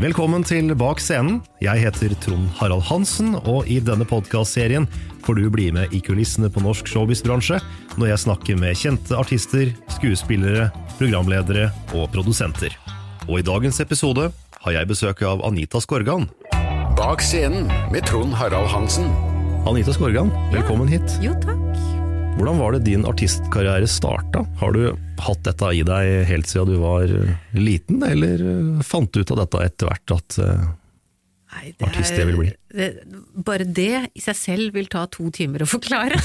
Velkommen til Bak scenen. Jeg heter Trond Harald Hansen, og i denne podkastserien får du bli med i kulissene på norsk showbiz-bransje når jeg snakker med kjente artister, skuespillere, programledere og produsenter. Og i dagens episode har jeg besøk av Anita Skorgan. Bak scenen med Trond Harald Hansen. Anita Skorgan, velkommen hit. Jo, takk. Hvordan var det din artistkarriere starta? Har du hatt dette i deg helt siden du var liten, eller fant du ut av dette etter hvert at Nei, det Artist det vil bli. Det, bare det i seg selv vil ta to timer å forklare.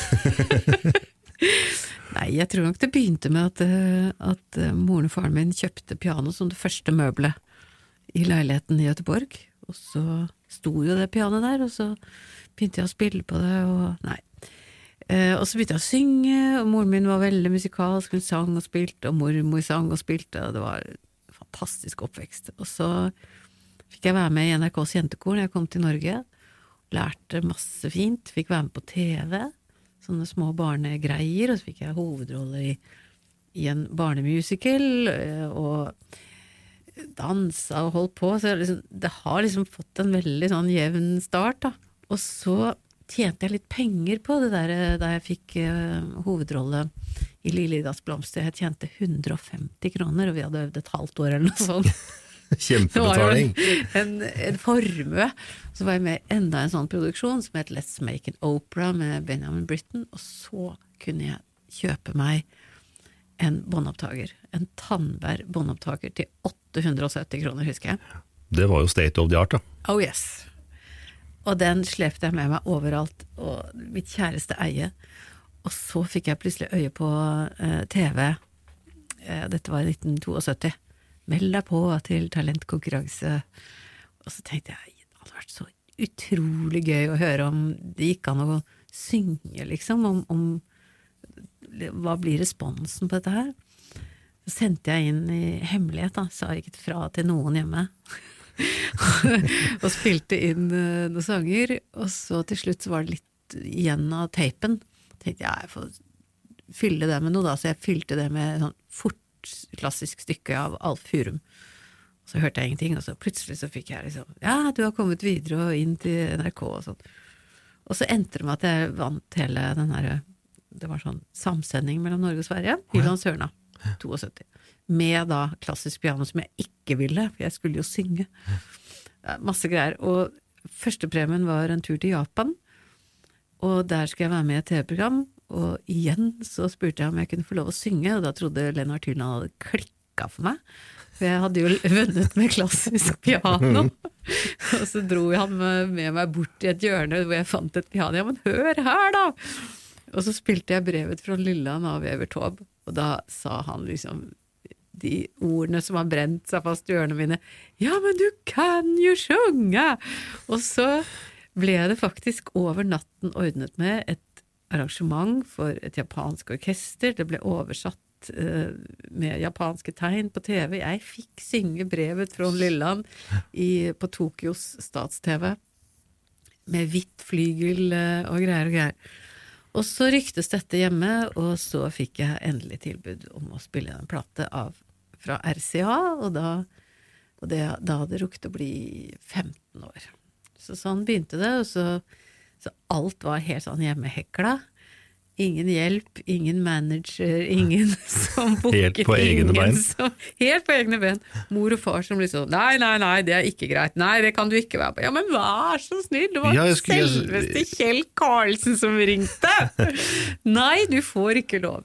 Nei, jeg tror nok det begynte med at, eh, at eh, moren og faren min kjøpte piano som det første møbelet i leiligheten i Gøteborg. Og så sto jo det pianoet der, og så begynte jeg å spille på det, og nei. Eh, og så begynte jeg å synge, og moren min var veldig musikalsk, hun sang og spilte, og mormor sang og spilte, og det var en fantastisk oppvekst. Og så fikk jeg være med i NRKs jentekor når jeg kom til Norge, lærte masse fint, fikk være med på TV, sånne små barnegreier, og så fikk jeg hovedrolle i, i en barnemusical, eh, og dansa og holdt på, så liksom, det har liksom fått en veldig sånn jevn start, da. Og så tjente jeg litt penger på det der da jeg fikk uh, hovedrolle i Lillelidas blomster. Jeg tjente 150 kroner, og vi hadde øvd et halvt år eller noe sånt. Kjempebetaling. En, en formue. Så var jeg med i enda en sånn produksjon som het Let's Make an Opera med Benjamin Britten, og så kunne jeg kjøpe meg en båndopptaker. En Tandberg båndopptaker til 870 kroner, husker jeg. Det var jo state of the art, da. Oh yes. Og den slepte jeg med meg overalt, og mitt kjæreste eie. Og så fikk jeg plutselig øye på uh, TV, uh, dette var i 1972. Meld deg på til talentkonkurranse. Og så tenkte jeg det hadde vært så utrolig gøy å høre om det gikk an å synge, liksom, om, om hva blir responsen på dette her? Så sendte jeg inn i hemmelighet, da, sa ikke fra til noen hjemme. og spilte inn uh, noen sanger, og så til slutt så var det litt igjen av tapen. tenkte jeg, jeg får fylle det med noe, da, så jeg fylte det med sånn fort, klassisk stykke av Alf Hurum. Så hørte jeg ingenting, og så plutselig så fikk jeg liksom Ja, du har kommet videre og inn til NRK og sånn. Og så endte det med at jeg vant hele den herre Det var sånn samsending mellom Norge og Sverige. Hylands Hørna. 72 med da klassisk piano, som jeg ikke ville, for jeg skulle jo synge. Masse greier. Og førstepremien var en tur til Japan, og der skulle jeg være med i et TV-program. Og igjen så spurte jeg om jeg kunne få lov å synge, og da trodde Lennart Hyland hadde klikka for meg. For jeg hadde jo vunnet med klassisk piano. og så dro han med meg bort i et hjørne hvor jeg fant et piano. Ja, men hør her, da! Og så spilte jeg brevet fra Lilland av Evert Taube, og da sa han liksom de ordene som har brent seg fast i ørene mine. Ja, men du kan jo sjunge! Og så ble det faktisk over natten ordnet med et arrangement for et japansk orkester. Det ble oversatt eh, med japanske tegn på TV. Jeg fikk synge brevet fra Lilleland på Tokyos stats-TV. Med hvitt flygel eh, og greier og greier. Og så ryktes dette hjemme, og så fikk jeg endelig tilbud om å spille en plate av, fra RCA, og da, og det, da hadde det rukket å bli 15 år. Så sånn begynte det, og så, så alt var helt sånn hjemmehekla. Ingen hjelp, ingen manager, ingen som booker. Helt på egne bein. Som, helt på egne ben. Mor og far som liksom Nei, nei, nei, det er ikke greit. Nei, det kan du ikke være på. Ja, men vær så snill, det var Ja, skulle- selveste Kjell Karlsen som ringte! nei, du får ikke lov.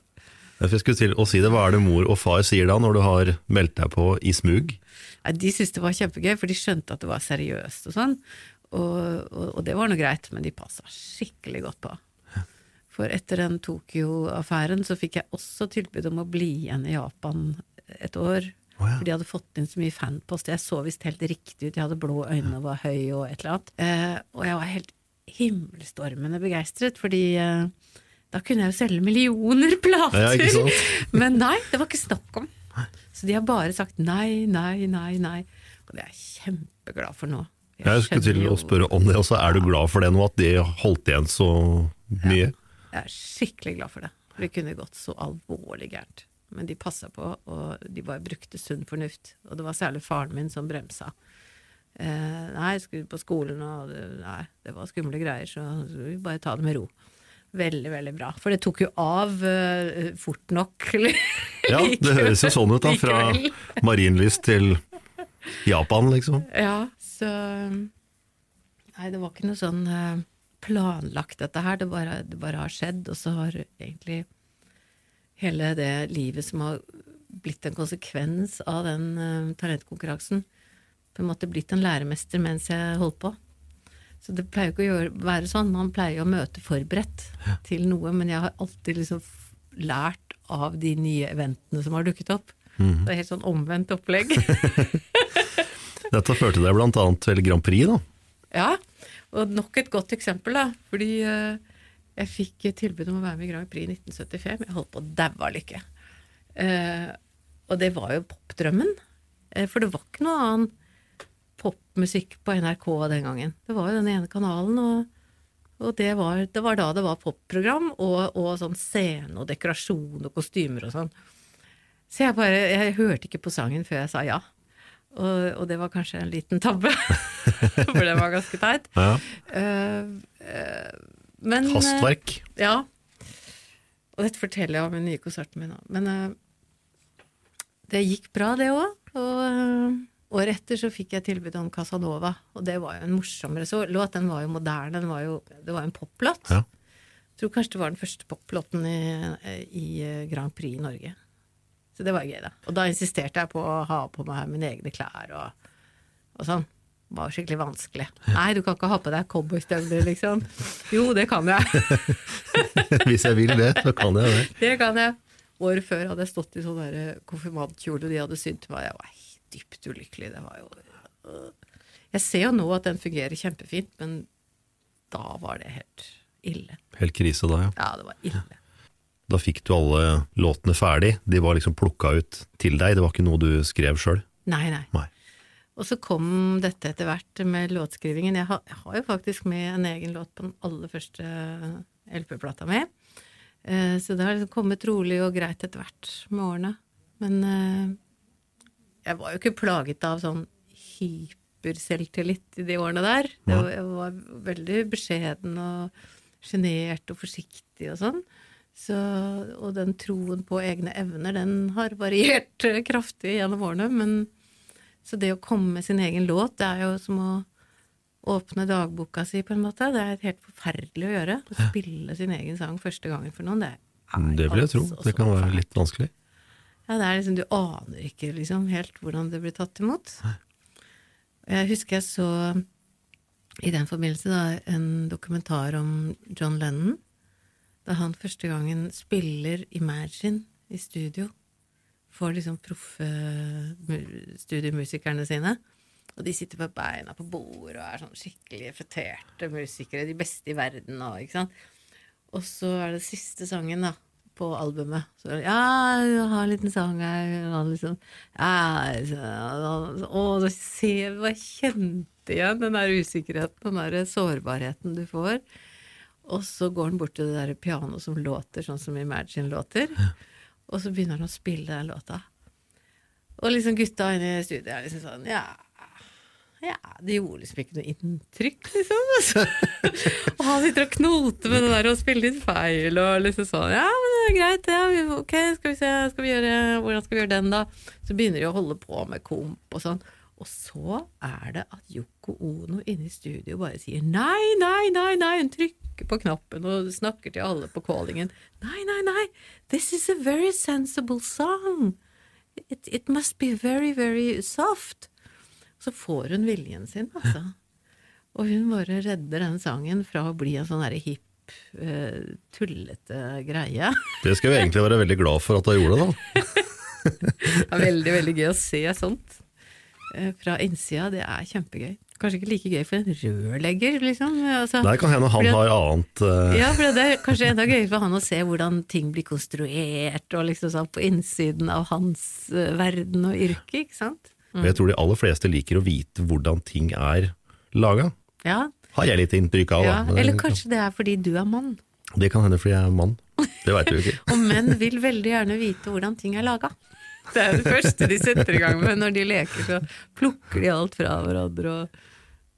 Jeg skulle til å si det, Hva er det mor og far sier da, når du har meldt deg på i smug? Ja, de syntes det var kjempegøy, for de skjønte at det var seriøst og sånn. Og, og, og det var nå greit, men de passa skikkelig godt på. For etter den Tokyo-affæren så fikk jeg også tilbud om å bli igjen i Japan et år. Oh, ja. For de hadde fått inn så mye fanpost. Jeg så visst helt riktig ut, jeg hadde blå øyne og var høy og et eller annet. Eh, og jeg var helt himmelstormende begeistret, fordi eh, da kunne jeg jo selge millioner plater! Ja. Men nei, det var ikke snakk om. Så de har bare sagt nei, nei, nei, nei. Og det er jeg kjempeglad for nå. Jeg skulle til å spørre om det, også. er du glad for det nå, at de holdt igjen så mye? Jeg er skikkelig glad for det. For det kunne gått så alvorlig gærent. Men de passa på, og de bare brukte sunn fornuft. Og det var særlig faren min som bremsa. Eh, nei, jeg skulle på skolen, og nei, det var skumle greier, så vi bare ta det med ro. Veldig, veldig bra. For det tok jo av uh, fort nok. Ja, det høres jo sånn ut da, fra marinlyst marinlys til Japan, liksom. Ja, så Nei, det var ikke noe sånn uh, planlagt, dette her. Det bare, det bare har skjedd, og så har egentlig hele det livet som har blitt en konsekvens av den uh, talentkonkurransen, på en måte blitt en læremester mens jeg holdt på. Så det pleier jo ikke å gjøre, være sånn. Man pleier å møte forberedt til noe, men jeg har alltid liksom lært av de nye eventene som har dukket opp. Det er helt sånn omvendt opplegg. Dette førte deg annet til Grand Prix, da. Ja, og nok et godt eksempel, da. Fordi uh, jeg fikk tilbud om å være med i Grand Prix i 1975. Jeg holdt på å daue av lykke. Uh, og det var jo popdrømmen. Uh, for det var ikke noe annen popmusikk på NRK den gangen. Det var jo den ene kanalen, og, og det, var, det var da det var popprogram, og, og sånn scene og dekorasjon og kostymer og sånn. Så jeg bare Jeg hørte ikke på sangen før jeg sa ja. Og, og det var kanskje en liten tabbe, for det var ganske teit. Ja. Uh, uh, men Hastverk. Uh, Ja. Og dette forteller jeg om den nye konserten min òg. Men eh, det gikk bra, det òg. Og eh, året etter så fikk jeg tilbud om Casanova, og det var jo en morsommere så, låt. Den var jo moderne, den var jo, det var en poplåt. Ja. Jeg tror kanskje det var den første poplåten i, i eh, Grand Prix i Norge. Så det var gøy, da. Og da insisterte jeg på å ha på meg mine egne klær og, og sånn. Det var skikkelig vanskelig. Nei, du kan ikke ha på deg cowboystøvler, liksom. Jo, det kan jeg. Hvis jeg vil det, så kan jeg det. Det kan jeg. Året før hadde jeg stått i sånn konfirmantkjole de hadde sydd til meg. Jeg var dypt ulykkelig. Det var jo. Jeg ser jo nå at den fungerer kjempefint, men da var det helt ille. Helt krise da, ja. Ja, det var ille. Da fikk du alle låtene ferdig. De var liksom plukka ut til deg, det var ikke noe du skrev sjøl? Nei, nei. Nei. Og så kom dette etter hvert med låtskrivingen. Jeg har, jeg har jo faktisk med en egen låt på den aller første LP-plata mi. Eh, så det har liksom kommet rolig og greit etter hvert med årene. Men eh, jeg var jo ikke plaget av sånn hyperselvtillit i de årene der. Var, jeg var veldig beskjeden og sjenert og forsiktig og sånn. Så, og den troen på egne evner, den har variert kraftig gjennom årene. Men så det å komme med sin egen låt, det er jo som å åpne dagboka si, på en måte. Det er helt forferdelig å gjøre. Å spille sin egen sang første gangen for noen, det er Det vil jeg tro. altså Det kan være litt vanskelig. Ja, det er liksom, du aner ikke liksom helt hvordan det blir tatt imot. Jeg husker jeg så i den forbindelse da, en dokumentar om John Lennon. Da han første gangen spiller Imagine i studio for liksom proffe studiomusikerne sine. Og de sitter på beina på bord og er sånn skikkelig feterte musikere, de beste i verden og ikke sant. Og så er det siste sangen, da, på albumet. Så ja, jeg har en liten sang her. Og liksom ja, så- Og så ser jeg kjente igjen den der usikkerheten, den der sårbarheten du får. Og så går han bort til det der pianoet som låter sånn som Imagine låter, og så begynner han å spille den låta. Og liksom gutta inne i studiet er liksom sånn Ja, ja det gjorde liksom ikke noe inntrykk, liksom. Altså. og han sitter og knoter med det der og spiller litt feil og liksom sånn Ja, men det er greit, ja, ok, skal vi se, skal vi gjøre, hvordan skal vi gjøre den, da? Så begynner de å holde på med komp og sånn. Og så er det at Yoko Ono inne i studio bare sier nei, nei, nei, nei, hun trykker på knappen og snakker til alle på callingen. Nei, nei, nei, this is a very sensible song. It, it must be very, very soft. Så får hun viljen sin, altså. Og hun bare redder den sangen fra å bli en sånn derre hipp, eh, tullete greie. Det skal vi egentlig være veldig glad for at hun gjorde, da. Det er veldig, veldig gøy å se sånt eh, fra innsida. Det er kjempegøy. Kanskje ikke like gøy for en rørlegger, liksom. Altså, Der kan hende han har annet uh... ja, for det er kanskje enda gøyere for han å se hvordan ting blir konstruert, og liksom sånn på innsiden av hans verden og yrke, ikke sant? Og Jeg tror de aller fleste liker å vite hvordan ting er laga. Ja, Har jeg litt inntrykk av, da. ja. Det- Eller kanskje det er fordi du er mann. Det kan hende fordi jeg er mann. Det veit du ikke. Og menn vil veldig gjerne vite hvordan ting er laga. Det er det første de setter i gang med når de leker, så plukker de alt fra hverandre og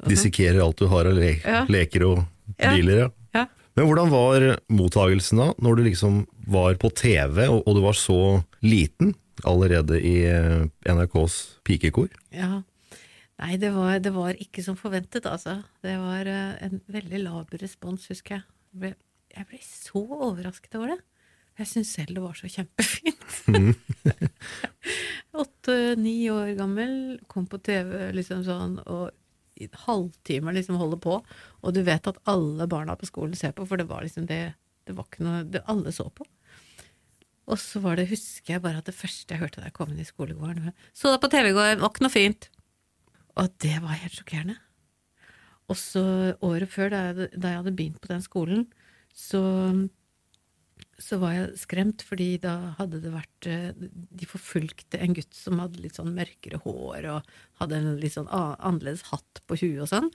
Dissekerer alt du har av le Ja. leker og biler. Ja. Ja. Men hvordan var mottagelsen da, når du liksom var på TV, og, og du var så liten allerede i eh, NRKs pikekor? Ja. Nei, det var, det var ikke som forventet, altså. Det var eh, en veldig lav respons, husker jeg. Jeg ble, jeg ble så overrasket over det. Jeg syns selv det var så kjempefint. Åtte-ni år gammel, kom på TV liksom sånn, og i en halvtime liksom holder på, og du vet at alle barna på skolen ser på, for det var liksom det Det var ikke noe det alle så på. Og så var det, husker jeg bare at det første jeg hørte da jeg kom inn i skolegården, Så deg på TV i går, var ikke noe fint. Og det var helt sjokkerende. Og så året før, da jeg, da jeg hadde begynt på den skolen, så, så var jeg skremt, fordi da hadde det vært eh, De forfulgte en gutt som hadde litt sånn mørkere hår og hadde en litt sånn annerledes hatt på huet og sånn.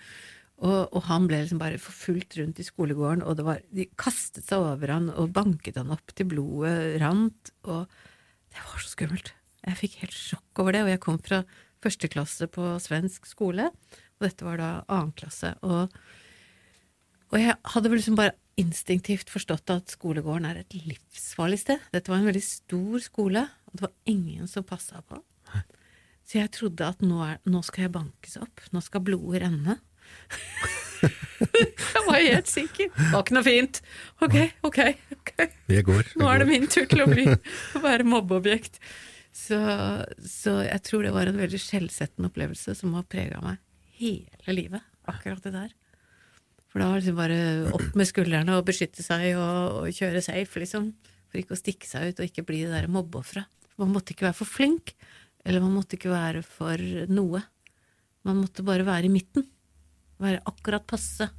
Og, og han ble liksom bare forfulgt rundt i skolegården, og det var, de kastet seg over han og banket han opp til blodet rant. Og det var så skummelt. Jeg fikk helt sjokk over det, og jeg kom fra første klasse på svensk skole, og dette var da annen klasse. Og, og jeg hadde vel liksom bare instinktivt forstått at skolegården er et livsfarlig sted. Dette var en veldig stor skole, og det var ingen som passa på. Så jeg trodde at nå, er, nå skal jeg bankes opp, nå skal blodet renne. jeg var helt sikker. Det var ikke noe fint. Ok, ok, ok. Det går. Det Nå er det min tur til å, bli, å være mobbeobjekt. Så, så jeg tror det var en veldig skjellsettende opplevelse som har prega meg hele livet. Akkurat det der. For da var det liksom bare opp med skuldrene og beskytte seg og, og kjøre safe, liksom. For ikke å stikke seg ut og ikke bli det der mobbeofferet. Man måtte ikke være for flink, eller man måtte ikke være for noe. Man måtte bare være i midten. Være akkurat passe.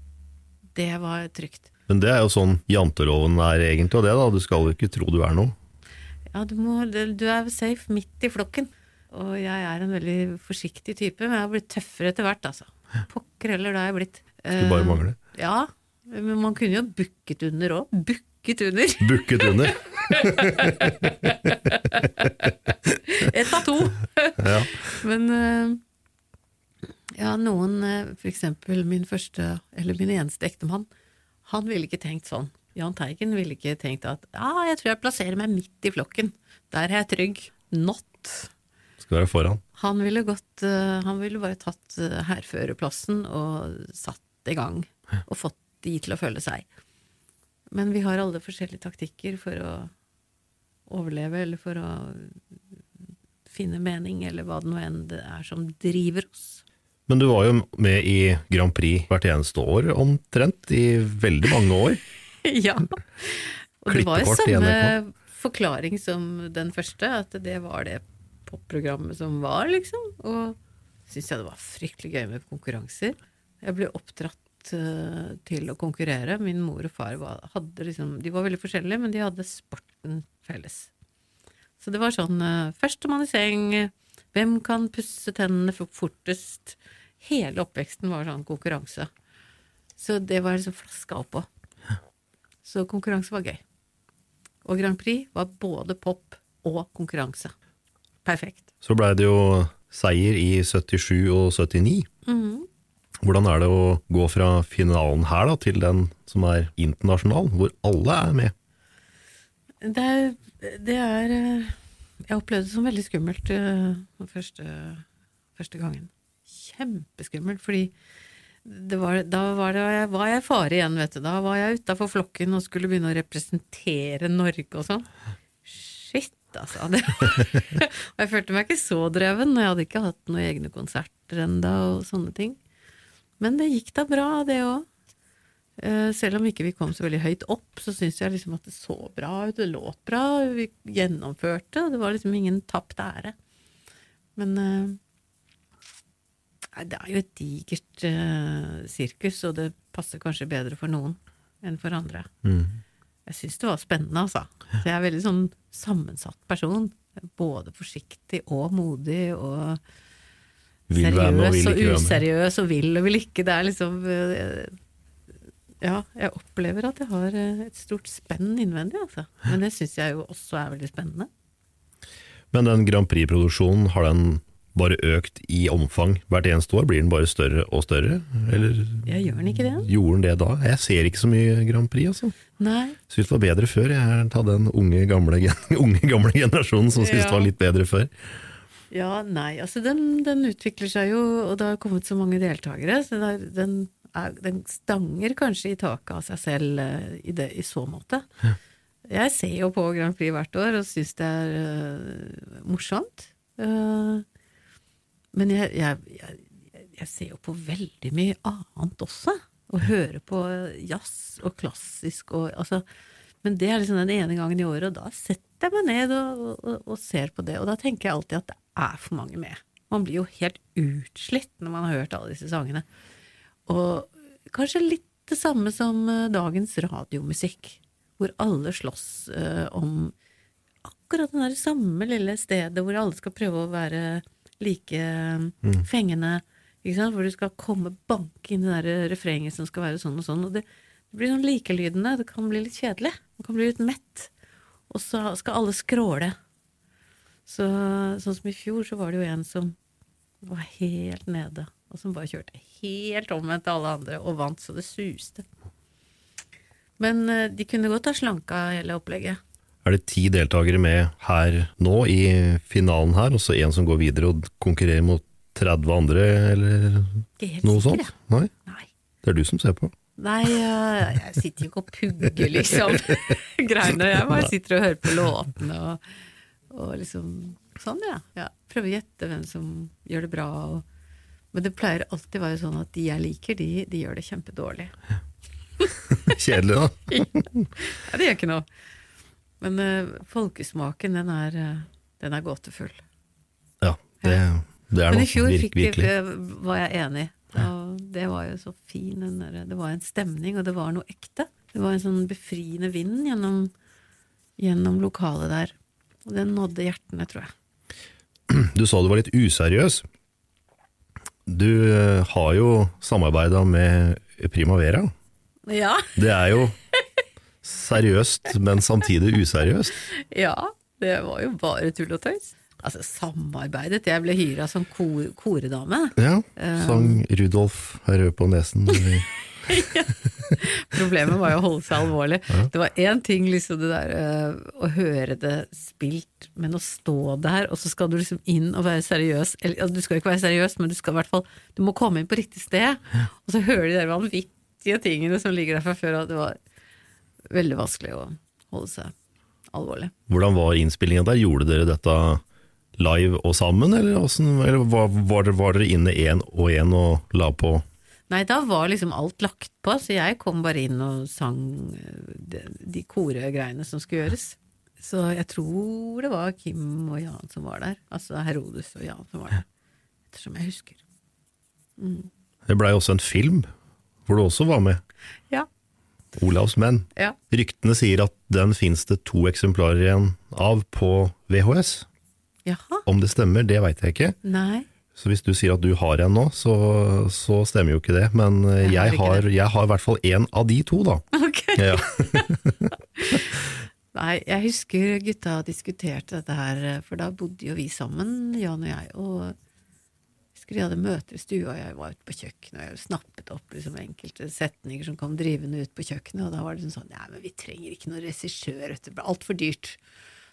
Det var trygt. Men det er jo sånn janteloven er egentlig, og det da, du skal jo ikke tro du er noe. Ja, du, må, du er safe midt i flokken. Og jeg er en veldig forsiktig type, men jeg har blitt tøffere etter hvert, altså. Pokker heller, da har jeg blitt. Skulle bare mangle. mangle. Ja, men man kunne jo bukket under òg. Bukket under! Bukket under. Ett av to! Ja. Men eh, ja, noen, eh, for eksempel min første, eller min eneste ektemann, han ville ikke tenkt sånn. Jahn Teigen ville ikke tenkt at ja, jeg tror jeg plasserer meg midt i flokken. Der er jeg trygg. Not. Skal være foran. Han ville gått eh, Han ville bare tatt uh, hærførerplassen og satt i gang. Og fått de til å føle seg. Men vi har alle forskjellige taktikker for å overleve, eller for å finne mening, eller hva det nå enn det er som driver oss. Men du var jo med i Grand Prix hvert eneste år omtrent, i veldig mange år. ja. Og det var jo samme forklaring som den første, at det var det popprogrammet som var, liksom. Og syns jeg det var fryktelig gøy med konkurranser. Jeg ble oppdratt uh, til å konkurrere. Min mor og far var, hadde liksom De var veldig forskjellige, men de hadde sporten felles. Så det var sånn uh, førstemann i seng, hvem kan pusse tennene fortest? Hele oppveksten var sånn konkurranse. Så det var liksom flaska oppå. Så konkurranse var gøy. Og Grand Prix var både pop og konkurranse. Perfekt. Så blei det jo seier i 77 og 79. Mhm. Hvordan er det å gå fra finalen her da, til den som er internasjonal, hvor alle er med? Det er, det er eh, Jeg opplevde det som veldig skummelt den første, første gangen. Kjempeskummelt, fordi var, da var, det, var jeg fare igjen, vet du. Da var jeg utafor flokken og skulle begynne å representere Norge og sånn. Shit, altså. Og jeg følte meg ikke så dreven, og jeg hadde ikke hatt noen egne konserter enda og sånne ting. Men det gikk da bra, det òg. Selv om ikke vi kom så veldig høyt opp, så syns jeg liksom at det så bra ut. Det låt bra, vi gjennomførte, det var liksom ingen tapt ære. Men eh, nei, det er jo et digert eh, sirkus, og det passer kanskje bedre for noen enn for andre. Jeg syns det var spennende, altså. Så jeg er veldig sånn sammensatt person. Både forsiktig og modig og seriøs og useriøs og vil og vil ikke. Det er liksom eh, Ja, jeg opplever at jeg har eh, et stort spenn innvendig, altså. Men det syns jeg jo også er veldig spennende. Men den Grand Prix-produksjonen, har den bare økt i omfang hvert eneste år? Blir den bare større og større? Eller Jeg gjør den ikke det? gjorde den det da? Jeg ser ikke så mye Grand Prix, altså. Nei. Syns det var bedre før. Jeg tar den unge gamle, unge, gamle generasjonen som syns det var litt bedre før. Ja, nei, altså den, den utvikler seg jo, og det har kommet så mange deltakere, så den, er, den stanger kanskje i taket av seg selv eh, i, det, i så måte. Jeg ser jo på Grand Prix hvert år og syns det er uh, morsomt. Uh, men jeg, jeg, jeg, jeg ser jo på veldig mye annet også, og hører på jazz og klassisk og altså men det er liksom den ene gangen i året, og da setter jeg meg ned og, og, og ser på det. Og da tenker jeg alltid at det er for mange med. Man blir jo helt utslitt når man har hørt alle disse sangene. Og kanskje litt det samme som eh, dagens radiomusikk, hvor alle slåss eh, om akkurat det der samme lille stedet hvor alle skal prøve å være like mm. fengende. Hvor du skal komme banke inn i det der refrenget som skal være sånn og sånn. Og det, det blir sånn likelydende, det kan bli litt kjedelig. Man kan bli litt mett. Og så skal alle skråle. Så, sånn som i fjor, så var det jo en som var helt nede, og som bare kjørte helt omvendt til alle andre, og vant så det suste. Men eh, de kunne godt ha slanka hele opplegget. Er det ti deltakere med her nå i finalen her, og så en som går videre og konkurrerer mot 30 andre, eller noe sikker, sånt? Nei, Nei. det er du som ser på. Nei, jeg sitter jo ikke og pugger, liksom, greiene. Jeg bare sitter og hører på låtene og, og liksom Sånn, ja. ja. Prøver å gjette hvem som gjør det bra. Og, men det pleier alltid å være sånn at de jeg liker, de, de gjør det kjempedårlig. Kjedelig, da. Ja, det gjør ikke noe. Men uh, folkesmaken, den er, eh, den er gåtefull. Ja, det, det er Men i fjor fikk vi, eh, var jeg enig. Og det var jo så fin, det var en stemning, og det var noe ekte. Det var en sånn befriende vind gjennom, gjennom lokalet der. Og den nådde hjertene, tror jeg. Du sa du var litt useriøs. Du eh, har jo samarbeida med Primavera. Ja. Det er jo seriøst, men samtidig useriøst. ja, det var jo bare tull og tøys. Altså, samarbeidet. Jeg ble hyra som kor koredame. Ja, Eh. sang Rudolf er rød på nesen. Problemet var jo å holde seg alvorlig. Det var én ting, liksom det der eh, å høre det spilt, men å stå der, og så skal du liksom inn og være seriøs. Eller altså, du skal ikke være seriøs, men du skal i hvert fall Du må komme inn på riktig sted, og så høre de der vanvittige tingene som ligger der fra før, og det var veldig vanskelig å holde seg alvorlig. Hvordan var innspillinga der? Gjorde dere dette live og sammen, eller, hvordan, eller var, var dere inne én og én og la på? Nei, da var liksom alt lagt på, så jeg kom bare inn og sang eh, de, de koregreiene som skulle gjøres. Så jeg tror det var Kim og Jan som var der. Altså Herodes og Jan som var der. Ettersom jeg husker. Det blei også en film, hvor du også var med. Ja. Olavs menn. Ja. Ryktene sier at den fins det to eksemplarer igjen av på VHS. Jaha. Om det stemmer, det veit jeg ikke. Nei. Så hvis du sier at du har en nå, så, så stemmer jo ikke det. Men eh, Jeg har jeg har, det. jeg har i hvert fall én av de to, da. Ok. Ja. Nei, jeg husker gutta diskuterte dette her, for da bodde jo vi sammen, Jan og jeg, og jeg husker de hadde møter i stua, og jeg var ute på kjøkkenet, og jeg snappet opp liksom enkelte setninger som kom drivende ut på kjøkkenet, og da var det sånn, nei, men vi trenger ikke noen regissør, dette blir det ble alt for dyrt.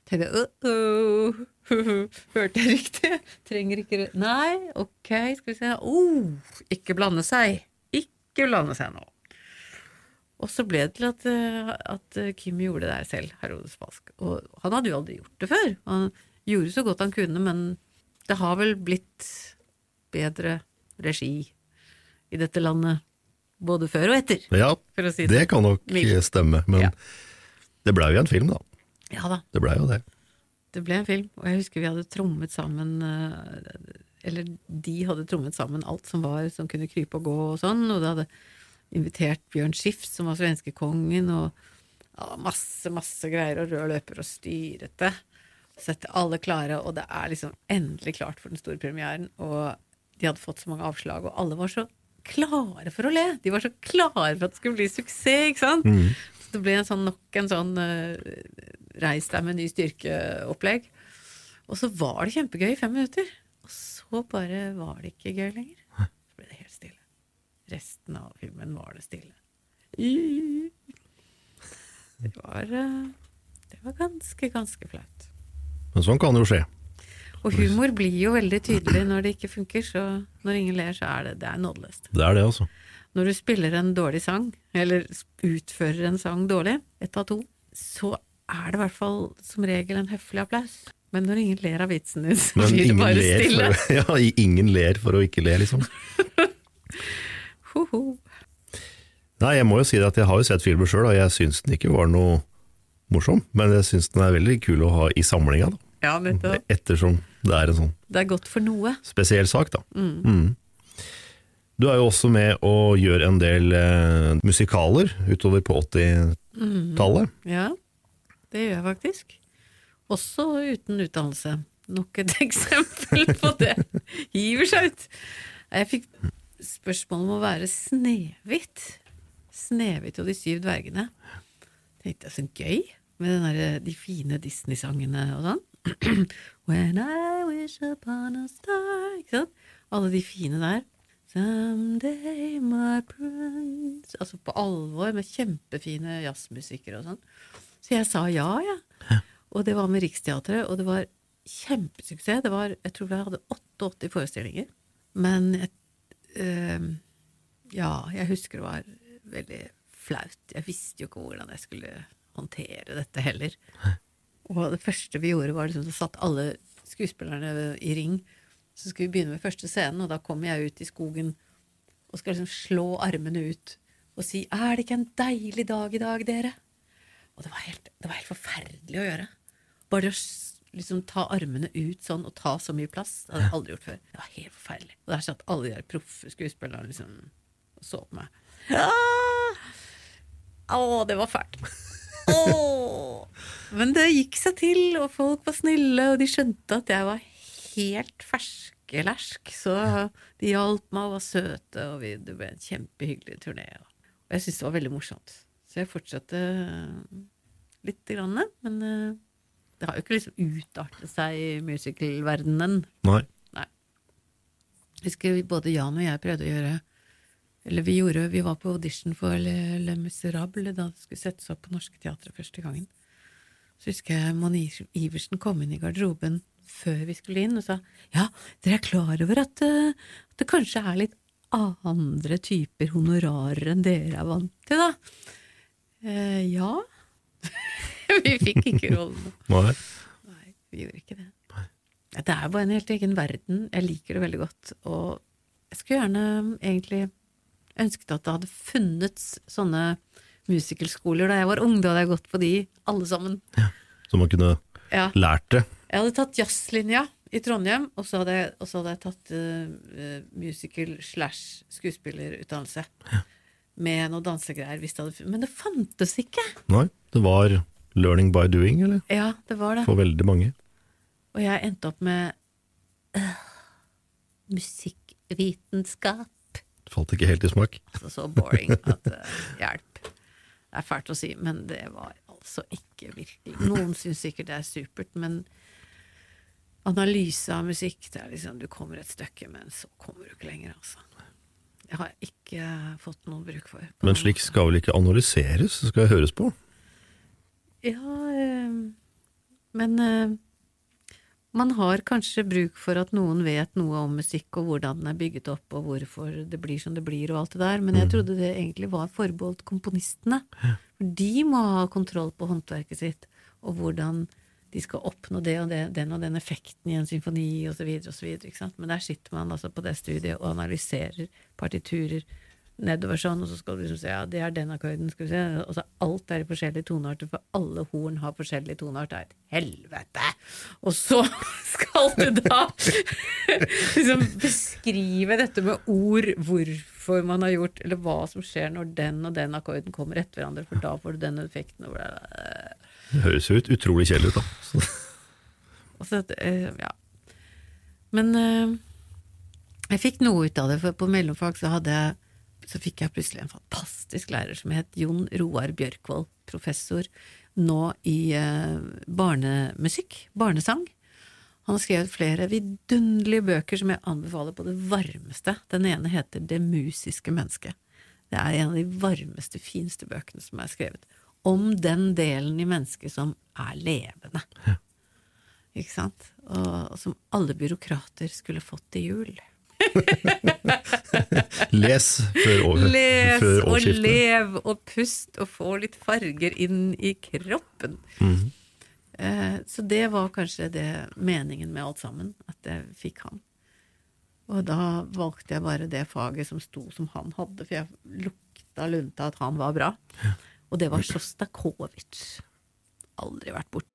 Tenkte jeg, uh hørte jeg riktig? Trenger ikke, nei, ok, skal vi se, oh, ikke blande seg, ikke blande seg nå. Og så ble det til at, eh, at Kim gjorde det der selv, Herodes Falsk. Og han hadde jo aldri gjort det før. Han gjorde så godt han kunne, men det har vel blitt bedre regi i dette landet, både før og etter, ja, si det det. kan nok stemme. Men Ja. det blei jo en film, da. Ja da, Det blei jo det. det ble en film, og jeg husker vi hadde trommet sammen eh, Eller de hadde trommet sammen alt som var som kunne krype og gå og sånn, og de hadde invitert Bjørn Schiff, som var svenskekongen, og ja, masse, masse greier, og rød løper og styrete. Sette alle klare, og det er liksom endelig klart for den store premieren, og de hadde fått så mange avslag, og alle var så klare for å le. De var så klare for at det skulle bli suksess, ikke sant? Så det ble en sånn, nok en sånn uh, reis deg med ny styrke-opplegg. Og så var det kjempegøy i fem minutter, og så bare var det ikke gøy lenger. Så ble det helt stille. Resten av filmen var det stille. Det var, uh, det var ganske, ganske flaut. Men sånn kan det jo skje. Og humor blir jo veldig tydelig når det ikke funker, så når ingen ler, så er det, det er nådeløst. Det er det, altså. Når du spiller en dårlig sang, eller utfører en sang dårlig, ett av to, så er det i hvert fall som regel en høflig applaus. Men når ingen ler av vitsen din, så blir det bare stille. for, ja, ingen ler for å ikke le, liksom. Ho, ho. Nei, jeg må jo si det at jeg har jo sett filmen sjøl, og jeg syns den ikke var noe morsom. Men jeg syns den er veldig kul å ha i samlinga, da. Ja. Ettersom det er en sånn Det er godt for noe. spesiell sak, da. Mm. Du er jo også med å gjøre en del eh, musikaler utover på 80-tallet. Ja, det gjør jeg faktisk. Også uten utdannelse. Nok et eksempel på det. Hiver seg ut. Jeg fikk spørsmål om å være Snehvit. Snehvit og de syv dvergene. Tenkte jeg så gøy med den der, de fine Disney-sangene og sånn. When I wish upon a star Ikke sant? Alle de fine der. Someday my prince Altså på alvor, med kjempefine jazzmusikere og sånn. Så jeg sa ja, ja. Og det var med Riksteatret, og det var kjempesuksess. Det var, jeg tror jeg hadde 88 forestillinger. Men jeg, øh, ja, jeg husker det var veldig flaut. Jeg visste jo ikke hvordan jeg skulle håndtere dette heller. Og det første vi gjorde, var liksom så satt alle skuespillerne i ring. Så skulle vi begynne med første scenen, og da kommer jeg ut i skogen og skal liksom slå armene ut og si 'Er det ikke en deilig dag i dag, dere?' Og det var helt, det var helt forferdelig å gjøre. Bare å liksom ta armene ut sånn og ta så mye plass. Det hadde jeg aldri gjort før. Det var helt forferdelig. Og der satt alle de der proffe skuespillerne liksom og så på meg. Ah! Å, det var fælt. Åh! Men det gikk seg til, og folk var snille, og de skjønte at jeg var helt ferskelersk. Så de hjalp meg og var søte, og vi, det ble en kjempehyggelig turné. Og jeg syntes det var veldig morsomt. Så jeg fortsatte eh, lite grann, men eh, det har jo ikke liksom utartet seg i musicalverdenen. Nei. Jeg husker både Jan og jeg prøvde å gjøre Eller vi gjorde, vi var på audition for Le, Le Miserable da det skulle settes opp på Norske Teatret første gangen. Så husker jeg Monique Iversen kom inn i garderoben før vi skulle inn og sa ja, dere er klar over at, eh, at det kanskje er litt andre typer honorarer enn dere er vant til, da? Eh, ja. vi fikk ikke rollen. Nei. Nei, vi gjorde ikke det. Nei. Det er bare en helt egen verden. Jeg liker det veldig godt. Og jeg skulle gjerne egentlig ønsket at det hadde funnets sånne musicalskoler da jeg var ung. Da hadde jeg gått på de, alle sammen. Så man kunne Ja. lært det. Jeg hadde tatt jazzlinja i Trondheim, og så hadde jeg, så hadde jeg tatt uh, musical slash skuespillerutdannelse. med noe dansegreier. Hvis det hadde, men det fantes ikke! Nei, det var learning by doing, eller? Ja, det var det. For veldig mange. Og jeg endte opp med uh, musikkvitenskap. Det falt ikke helt i smak. Altså så boring at uh, hjelp. Det er fælt å si, men det var altså ikke virkelig Noen syns sikkert det er supert, men analyse av musikk det er liksom, Du kommer et stykke, men så kommer du ikke lenger, altså. Det har jeg ikke fått noe bruk for. Men slik skal vel ikke analyseres, det skal høres på? Ja, øh, men eh, man har kanskje bruk for at noen vet noe om musikk og hvordan den er bygget opp og hvorfor det blir som det blir og alt det der, men jeg trodde det egentlig var forbeholdt komponistene. For de må ha kontroll på håndverket sitt og hvordan de skal oppnå det og det, den og den effekten i en symfoni osv. Men der sitter man altså på det studiet og analyserer partiturer nedover sånn, og så skal du liksom se ja, det er den akkorden, skal vi se, og så alt er i forskjellige tonearter, for alle horn har forskjellige tonearter. Det er et helvete! Og så skal du da liksom beskrive dette med ord, hvorfor man har gjort, eller hva som skjer når den og den akkorden kommer etter hverandre, for da får du den effekten. Og. Det høres jo ut utrolig kjedelig ut, da. Så, Og så, eh, ja. Men eh, jeg fikk noe ut av det, for på mellomfag så hadde jeg så fikk jeg plutselig en fantastisk lærer som het Jon Roar Bjørkvold, professor nå i eh, barnemusikk, barnesang. Han har skrevet flere vidunderlige bøker som jeg anbefaler på det varmeste. Den ene heter Det musiske mennesket. Det er en av de varmeste, fineste bøkene som er skrevet. Om den delen i mennesket som er levende. Ikke sant? Og, og som alle byråkrater skulle fått til jul. les før, år, Les før og lev og pust og få litt farger inn i kroppen. Mhm. Eh, Så det var kanskje det meningen med alt sammen, at jeg fikk han. Og da valgte jeg bare det faget som sto som han hadde, for jeg lukta lunta at han var bra. Og det var Sjostakovitsj. Aldri vært borte.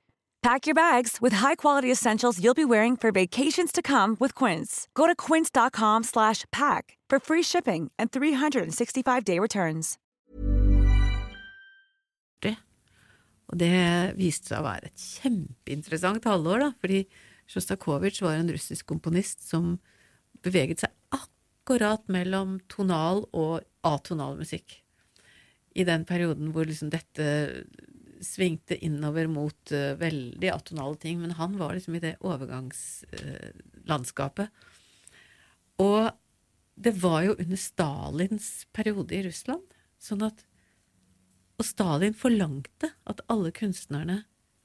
Pack your bags with high-quality essentials you'll be wearing for vacations to come with Quince. Go to quince.com slash pack for free shipping and 365-day returns. Og det viste seg å være et kjempeinteressant halvår, da, fordi Sjostakovitsj var en russisk komponist som beveget seg akkurat mellom tonal og atonal musikk. I den perioden hvor liksom dette svingte innover mot uh, veldig atonale ting, men han var liksom i det overgangslandskapet. og det var jo under Stalins periode i Russland, sånn at og Stalin forlangte at alle kunstnerne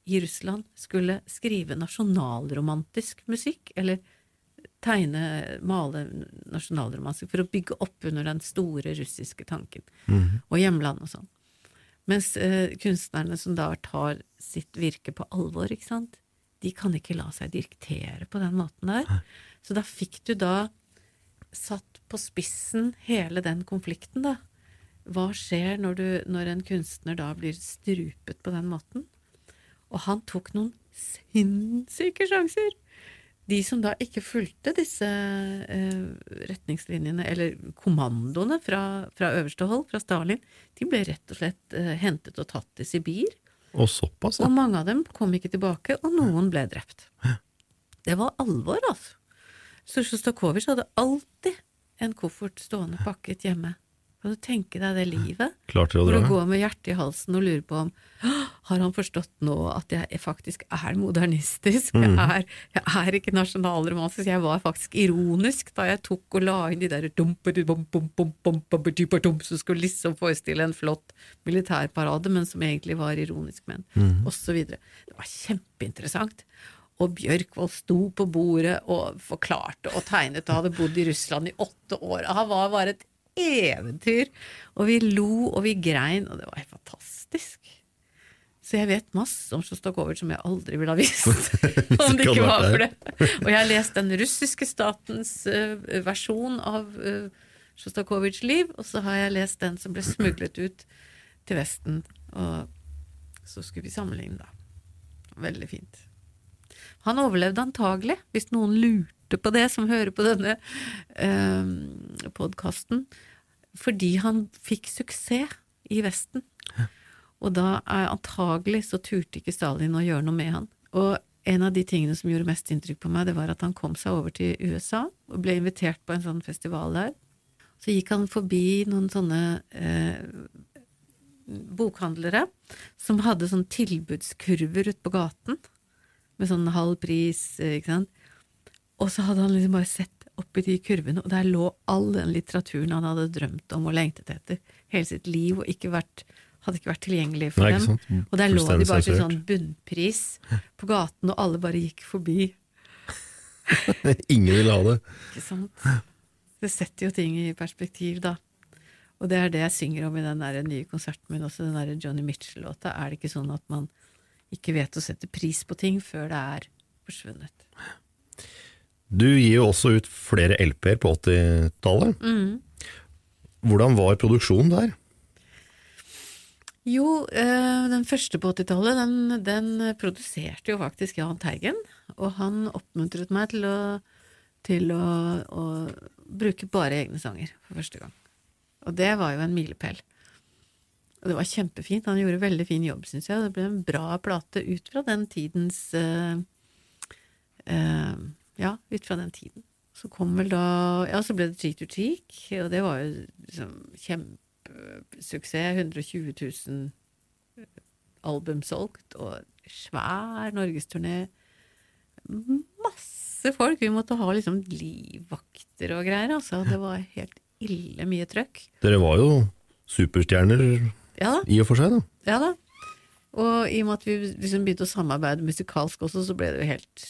i Russland skulle skrive nasjonalromantisk musikk, eller tegne, male nasjonalromantisk, for å bygge opp under den store russiske tanken, og hjemland og sånn. Mens eh, kunstnerne som da tar sitt virke på alvor, ikke sant, de kan ikke la seg diktere på den måten der. Så da fikk du da satt på spissen hele den konflikten, da. Hva skjer når, du, når en kunstner da blir strupet på den måten? Og han tok noen sinnssyke sjanser! De som da ikke fulgte disse eh, retningslinjene, eller kommandoene fra, fra øverste hold, fra Stalin, de ble rett og slett eh, hentet og tatt til Sibir. Og såpass, Og mange av dem kom ikke tilbake, og noen ble drept. Det var alvor, altså. Så Sjostakovitsj hadde alltid en koffert stående pakket hjemme Kan du tenke deg det livet? Klarte å Hvor du går med hjertet i halsen og lurer på om har han forstått nå at jeg faktisk er modernistisk? Jeg, er, jeg er ikke nasjonalromantisk, jeg var faktisk ironisk da jeg tok og la inn de der som skulle liksom forestille en flott militærparade, men som egentlig var ironisk ment, så videre. Det var kjempeinteressant. Og Bjørkvold sto på bordet og forklarte og tegnet og hadde bodd i Russland i åtte år. Han var bare et eventyr. Og vi lo og vi grein, og det var helt fantastisk. Så jeg vet masse om Sjostakovitsj som jeg aldri ville ha visst om det ikke var for det. Og jeg har lest den russiske statens uh, versjon av uh, Sjostakovitsjs liv, og så har jeg lest den som ble smuglet ut til Vesten. Og så skulle vi sammenligne, da. Veldig fint. Han overlevde antagelig, hvis noen lurte på det, som hører på denne eh, podkasten, fordi han fikk suksess i Vesten. Og da er antagelig så turte ikke Stalin å gjøre noe med han. Og en av de tingene som gjorde mest inntrykk på meg, det var at han kom seg over til USA og ble invitert på en sånn festival der. Så gikk han forbi noen sånne eh, bokhandlere som hadde sånn tilbudskurver ute på gaten, med sånn halv pris, ikke sant. Og så hadde han liksom bare sett oppi de kurvene, og der lå all den litteraturen han hadde drømt om og lengtet etter hele sitt liv, og ikke vært, hadde ikke vært tilgjengelig for Nei, dem. Mm. Og der lå de bare til sånn bunnpris på gaten, og alle bare gikk forbi. Ingen ville ha det. Ikke sant? Det setter jo ting i perspektiv, da. Og det er det jeg synger om i den der nye konserten min også, den der Johnny Mitchell-låta. Er det ikke sånn at man ikke vet å sette pris på ting før det er forsvunnet? Du gir jo også ut flere LP-er på 80-tallet. Mm. Hvordan var produksjonen der? Jo, eh, den første på 80-tallet, den, den produserte jo faktisk Jahn Teigen. Og han oppmuntret meg til å, til å, å bruke bare egne sanger for første gang. Og det var jo en milepæl. Og det var kjempefint. Han gjorde veldig fin jobb, syns jeg. Det ble en bra plate ut fra den tidens uh, eh, Ja, ut fra den tiden. Så kom vel da Ja, så ble det Cheek to Cheek, og det var jo liksom kjempesuksess. 120 000 album solgt, og svær norgesturné. Masse folk! Vi måtte ha liksom livvakter og greier, altså. Det var helt ille mye trøkk. Dere var jo superstjerner Ja i og for seg, da. Ja da. Og i og med at vi liksom begynte å samarbeide musikalsk også, så ble det jo helt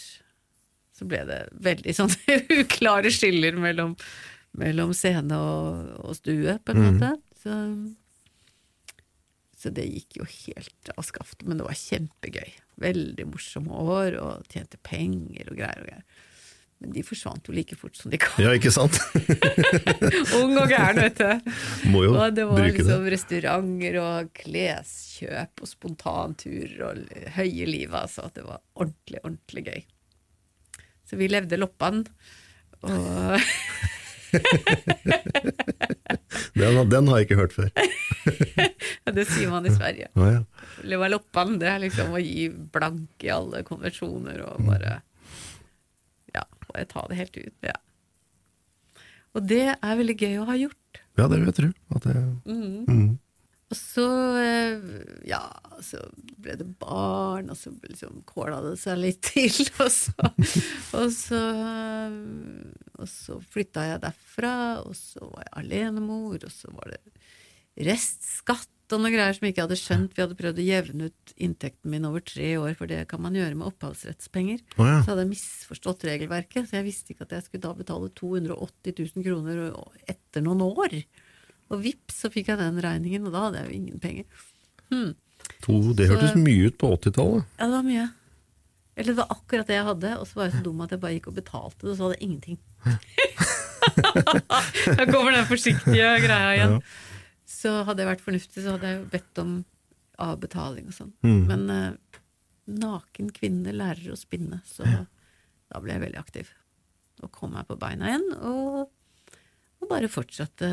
Så ble det veldig sånn uklare skiller mellom, mellom scene og, og stue, på en måte. Så, så det gikk jo helt av skaftet, men det var kjempegøy. Veldig morsomme år, og tjente penger og greier og greier. Men de forsvant jo like fort som de kom. Ja, ikke sant? Ung og gæren, vet du. Må jo Og det var bruke liksom det. restauranter og kleskjøp og spontanturer og høye livet, altså. At det var ordentlig, ordentlig gøy. Så vi levde loppan. Og Den, den har jeg ikke hørt før. det sier man i Sverige. Ah, ja. Leva loppan, det er liksom å gi blank i alle konvensjoner og bare Ja, bare ta det helt ut. Ja. Og det er veldig gøy å ha gjort. ja, det vil jeg tro. At det, mm. Og så, eh, ja, så ble det barn, og så liksom kåla det seg litt til, og så, og så, og så flytta jeg derfra, og så var jeg alenemor, og så var det restskatt og noen greier som jeg ikke hadde skjønt. Vi hadde prøvd å jevne ut inntekten min over tre år, for det kan man gjøre med opphavsrettspenger. Oh, ja. Så hadde jeg misforstått regelverket, så jeg visste ikke at jeg skulle da betale 280 000 kroner etter noen år. Og vips, så fikk jeg den regningen, og da hadde jeg jo ingen penger. to, det Så- hørtes mye ut på 80-tallet. Ja, det var mye. Eller det var akkurat det jeg hadde, og så var jeg så dum at jeg bare gikk og betalte det, og så hadde jeg ingenting. da kommer den forsiktige greia igjen. Så hadde jeg vært fornuftig, så hadde jeg jo bedt om avbetaling og sånn. Men uh, naken kvinne lærer å spinne, så da ble jeg veldig aktiv. Og kom meg på beina igjen, og, og bare fortsatte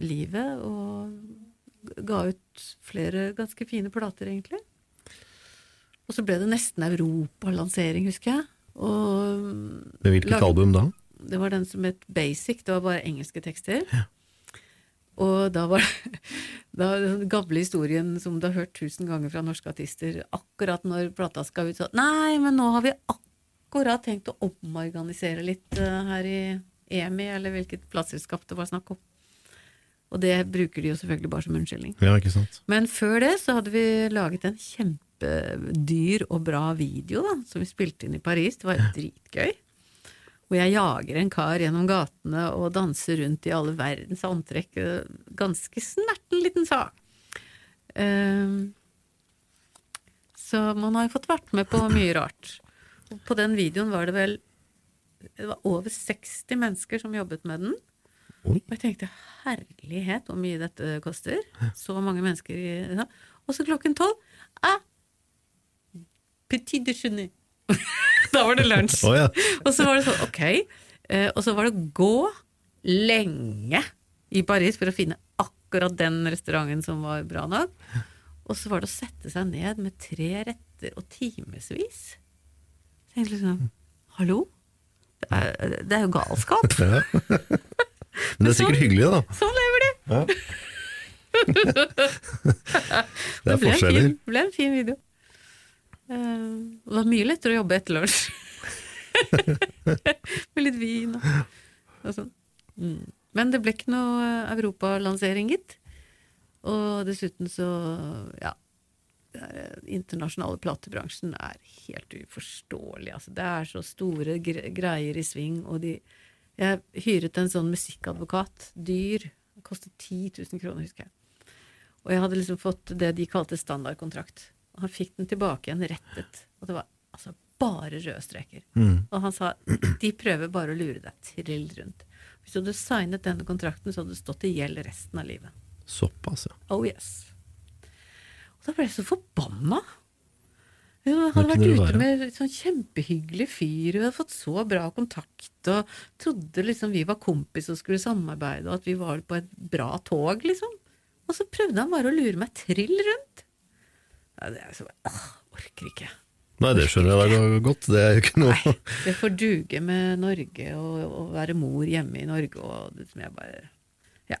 livet. Og ga ut flere ganske fine plater, egentlig. Og så ble det nesten europalansering, husker jeg. Og Med hvilket Lag- album da? det var den som het Basic, det var bare engelske tekster. Og da var det da, den gamle historien som du har hørt tusen ganger fra norske artister, akkurat når plata skal ut, så Nei, men nå har vi akkurat tenkt å omorganisere litt uh, her i EMI, eller hvilket plateselskap det var snakk om. Og det bruker de jo selvfølgelig bare som unnskyldning. Ja, ikke sant. Men før det så hadde vi laget en kjempedyr og bra video da, som vi spilte inn i Paris. Det var dritgøy. Hvor jeg jager en kar gjennom gatene og danser rundt i alle verdens antrekk. Ganske snerten liten sak. Um, så man har jo fått vært med på mye rart. Og på den videoen var det vel det var over 60 mennesker som jobbet med den. Oi. Og jeg tenkte herlighet hvor mye dette koster. Så mange mennesker i Og så klokken tolv ah, Petit déjeuner. da var det lunsj. Oh, ja. Og så var det sånn, ok. Eh, og så var det gå lenge i Paris for å finne akkurat den restauranten som var bra nok. Og så var det å sette seg ned med tre retter og timevis. Tenkte liksom Hallo? Det er, jo galskap. Ja. Men det er sikkert hyggelig, da. Sånn lever de! Ja. Det er ble en forskjeller. fin, ble en fin video. Eh, det var mye lettere å jobbe etter lunsj. Med litt vin og, og sånn. Mm. Men det ble ikke noe europalansering, gitt. Og dessuten så, ja det er, eh, internasjonale platebransjen er helt uforståelig. Altså, det er så store greier i sving, og de Jeg hyret en sånn musikkadvokat, dyr. Det kostet 10 000 kroner, husker jeg. Og jeg hadde liksom fått det de kalte standardkontrakt. Og han fikk den tilbake igjen rettet. Og det var altså bare røde streker. Og han sa de prøver bare å lure deg trill rundt. Hvis du hadde signet denne kontrakten, så hadde du stått i gjeld resten av livet. Såpass, ja. Oh yes. Da ble jeg så forbanna. Hun hadde vært ute med en sånn kjempehyggelig fyr, hun hadde fått så bra kontakt, og trodde liksom vi var kompis og skulle samarbeide, og at vi var på et bra tog, liksom. Og så prøvde han bare å lure meg trill rundt. Ja, det er så åh, Orker ikke. Nei, det skjønner jeg da godt. Det er jo ikke noe Nei, Det får duge med Norge og, og være mor hjemme i Norge og det som jeg bare Ja.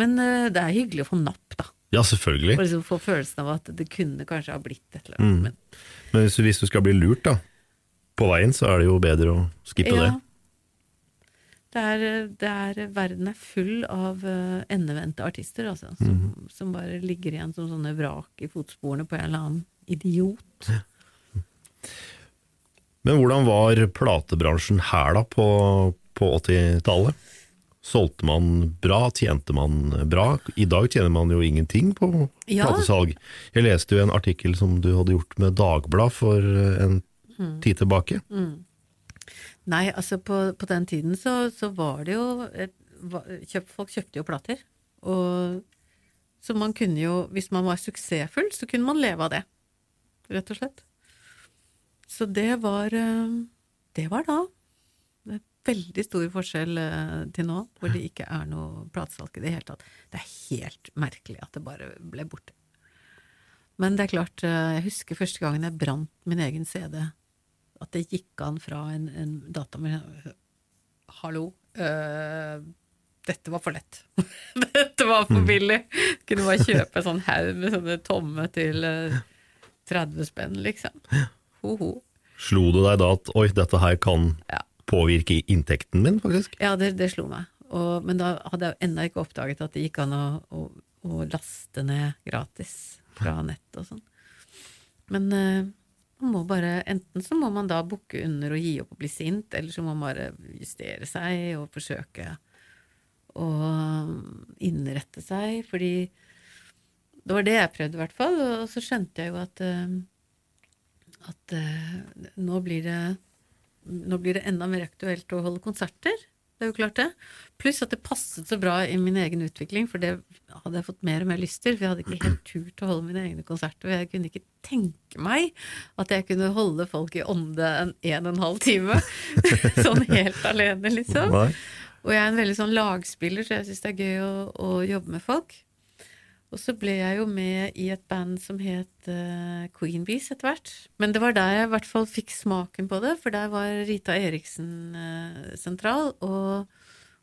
Men uh, det er hyggelig å få napp, da. Ja, selvfølgelig. Og liksom få følelsen av at det kunne kanskje ha blitt et eller annet. Mm. Men, Men hvis, hvis du skal bli lurt da, på veien, så er det jo bedre å skippe det. Det er, det er, verden er full av uh, endevendte artister, altså, som, Mhm. som bare ligger igjen som sånne vrak i fotsporene på en eller annen idiot. Men hvordan var platebransjen her da på, på 80-tallet? Solgte man bra, tjente man bra? I dag tjener man jo ingenting på Ja. platesalg. Jeg leste jo en artikkel som du hadde gjort med Dagblad for en Mm. tid tilbake. Nei, altså på, på den tiden så, så var det jo et, va- kjøp, Folk kjøpte jo plater. Og, så man kunne jo, hvis man var suksessfull, så kunne man leve av det. Rett og slett. Så det var eh, Det var da. Veldig stor forskjell eh, til nå, hvor det ikke er noe platesalg i det hele tatt. Det er helt merkelig at det bare ble borte. Men det er klart, eh, jeg husker første gangen jeg brant min egen CD. At det gikk an fra en, en datamaskin Hallo, øh, dette var for lett. dette var for billig. Kunne bare kjøpe en sånn haug med sånne tomme til øh, 30 spenn, liksom. Ho-ho. Slo det deg da at oi, dette her kan Ja. Påvirke inntekten min, faktisk? Ja, det, det slo meg. Og, men da hadde jeg ennå ikke oppdaget at det gikk an å, å, å laste ned gratis fra nett og sånn. Men uh, man må bare, enten så må man da bukke under og gi opp og bli sint, eller så må man bare justere seg og forsøke å innrette seg, fordi det var det jeg prøvde i hvert fall, og så skjønte jeg jo at, uh, at uh, nå blir det nå blir det enda mer aktuelt å holde konserter. Det er jo klart det. Pluss at det passet så bra i min egen utvikling, for det hadde jeg fått mer og mer lyst til. For jeg hadde ikke helt tur til å holde mine egne konserter, og jeg kunne ikke tenke meg at jeg kunne holde folk i ånde en en og en halv time. sånn helt alene, liksom. Og jeg er en veldig sånn lagspiller, så jeg syns det er gøy å, å jobbe med folk. Og så ble jeg jo med i et band som het uh, Queen Bees etter hvert. Men det var der jeg i hvert fall fikk smaken på det, for der var Rita Eriksen uh, sentral. Og,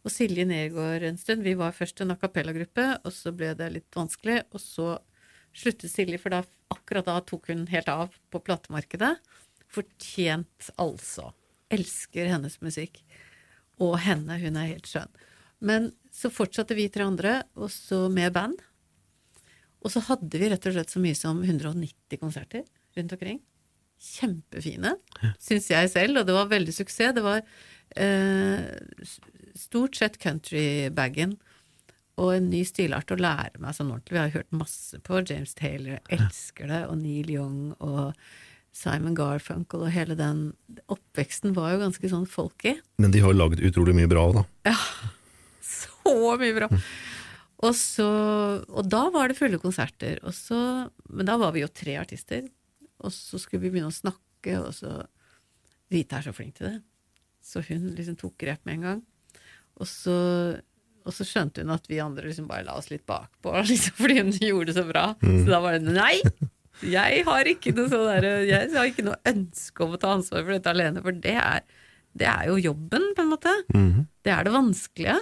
og Silje Nergård en stund. Vi var først en a cappella-gruppe, og så ble det litt vanskelig. Og så sluttet Silje, for da, akkurat da tok hun helt av på platemarkedet. Fortjent, altså. Elsker hennes musikk. Og henne, hun er helt skjønn. Men så fortsatte vi tre andre, også med band. Og så hadde vi rett og slett så mye som 190 konserter rundt omkring. Kjempefine, ja. syns jeg selv, og det var veldig suksess. Det var eh, stort sett countrybagen og en ny stilart å lære meg sånn ordentlig. Vi har hørt masse på James Taylor, elsker det, og Neil Young og Simon Garfunkel og hele den oppveksten var jo ganske sånn folky. Men de har lagd utrolig mye bra òg, da. Ja, så mye bra. Og, så, og da var det fulle konserter. Så, men da var vi jo tre artister. Og så skulle vi begynne å snakke, og så Rita er så flink til det. Så hun liksom tok grep med en gang. Og så, og så skjønte hun at vi andre liksom bare la oss litt bakpå, liksom, fordi hun gjorde det så bra. Mm. Så da var det nei! Jeg har ikke noe sånn der, jeg har ikke noe ønske om å ta ansvar for dette alene, for det er, det er jo jobben, på en måte. Mm. Det er det vanskelige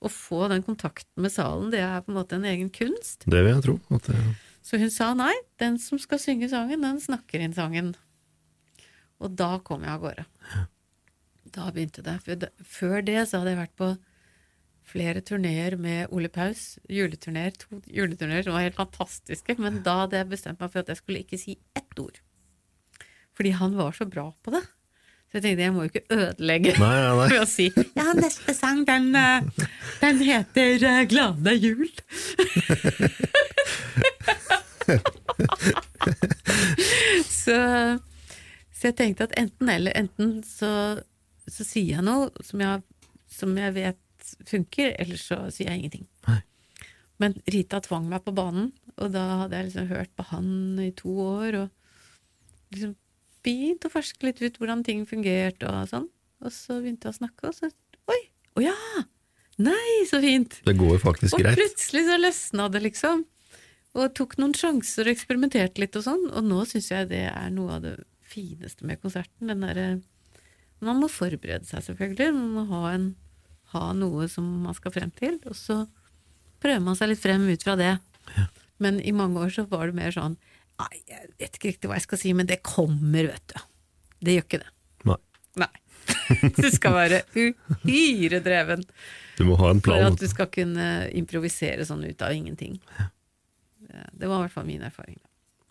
å få den kontakten med salen, det er på en måte en egen kunst. Det vil jeg tro. Det... Så hun sa nei, den som skal synge sangen, den snakker inn sangen. Og da kom jeg av gårde. Da begynte det. Før det så hadde jeg vært på flere turneer med Ole Paus. Juleturneer, to juleturneer som var helt fantastiske. Men da hadde jeg bestemt meg for at jeg skulle ikke si ett ord. Fordi han var så bra på det. Så jeg tenkte jeg må jo ikke ødelegge nei, nei, nei. ved å si ja, neste sang, den, eh, den heter eh, Glade jul. så, så, jeg tenkte at enten eller, enten så, så sier jeg noe som jeg, som jeg, vet funker, eller så sier jeg ingenting. Men Rita tvang meg på banen, og da hadde jeg liksom hørt på han i to år, og liksom fint å ferske litt ut hvordan ting fungerte og sånn. Og så begynte jeg å snakke, og så Oi! Å ja! Nei, så fint! Det går faktisk og greit. Og plutselig så løsna det, liksom. Og tok noen sjanser og eksperimenterte litt og sånn. Og nå syns jeg det er noe av det fineste med konserten. Den derre Man må forberede seg, selvfølgelig. Man må ha, en, ha noe som man skal frem til. Og så prøver man seg litt frem ut fra det. Ja. Men i mange år så var det mer sånn Nei, jeg vet ikke riktig hva jeg skal si, men det kommer, vet du. Det gjør ikke det. Nei. Nei. Du skal være uhyre dreven du må ha en plan. for at du skal kunne improvisere sånn ut av ingenting. Det var i hvert fall min erfaring.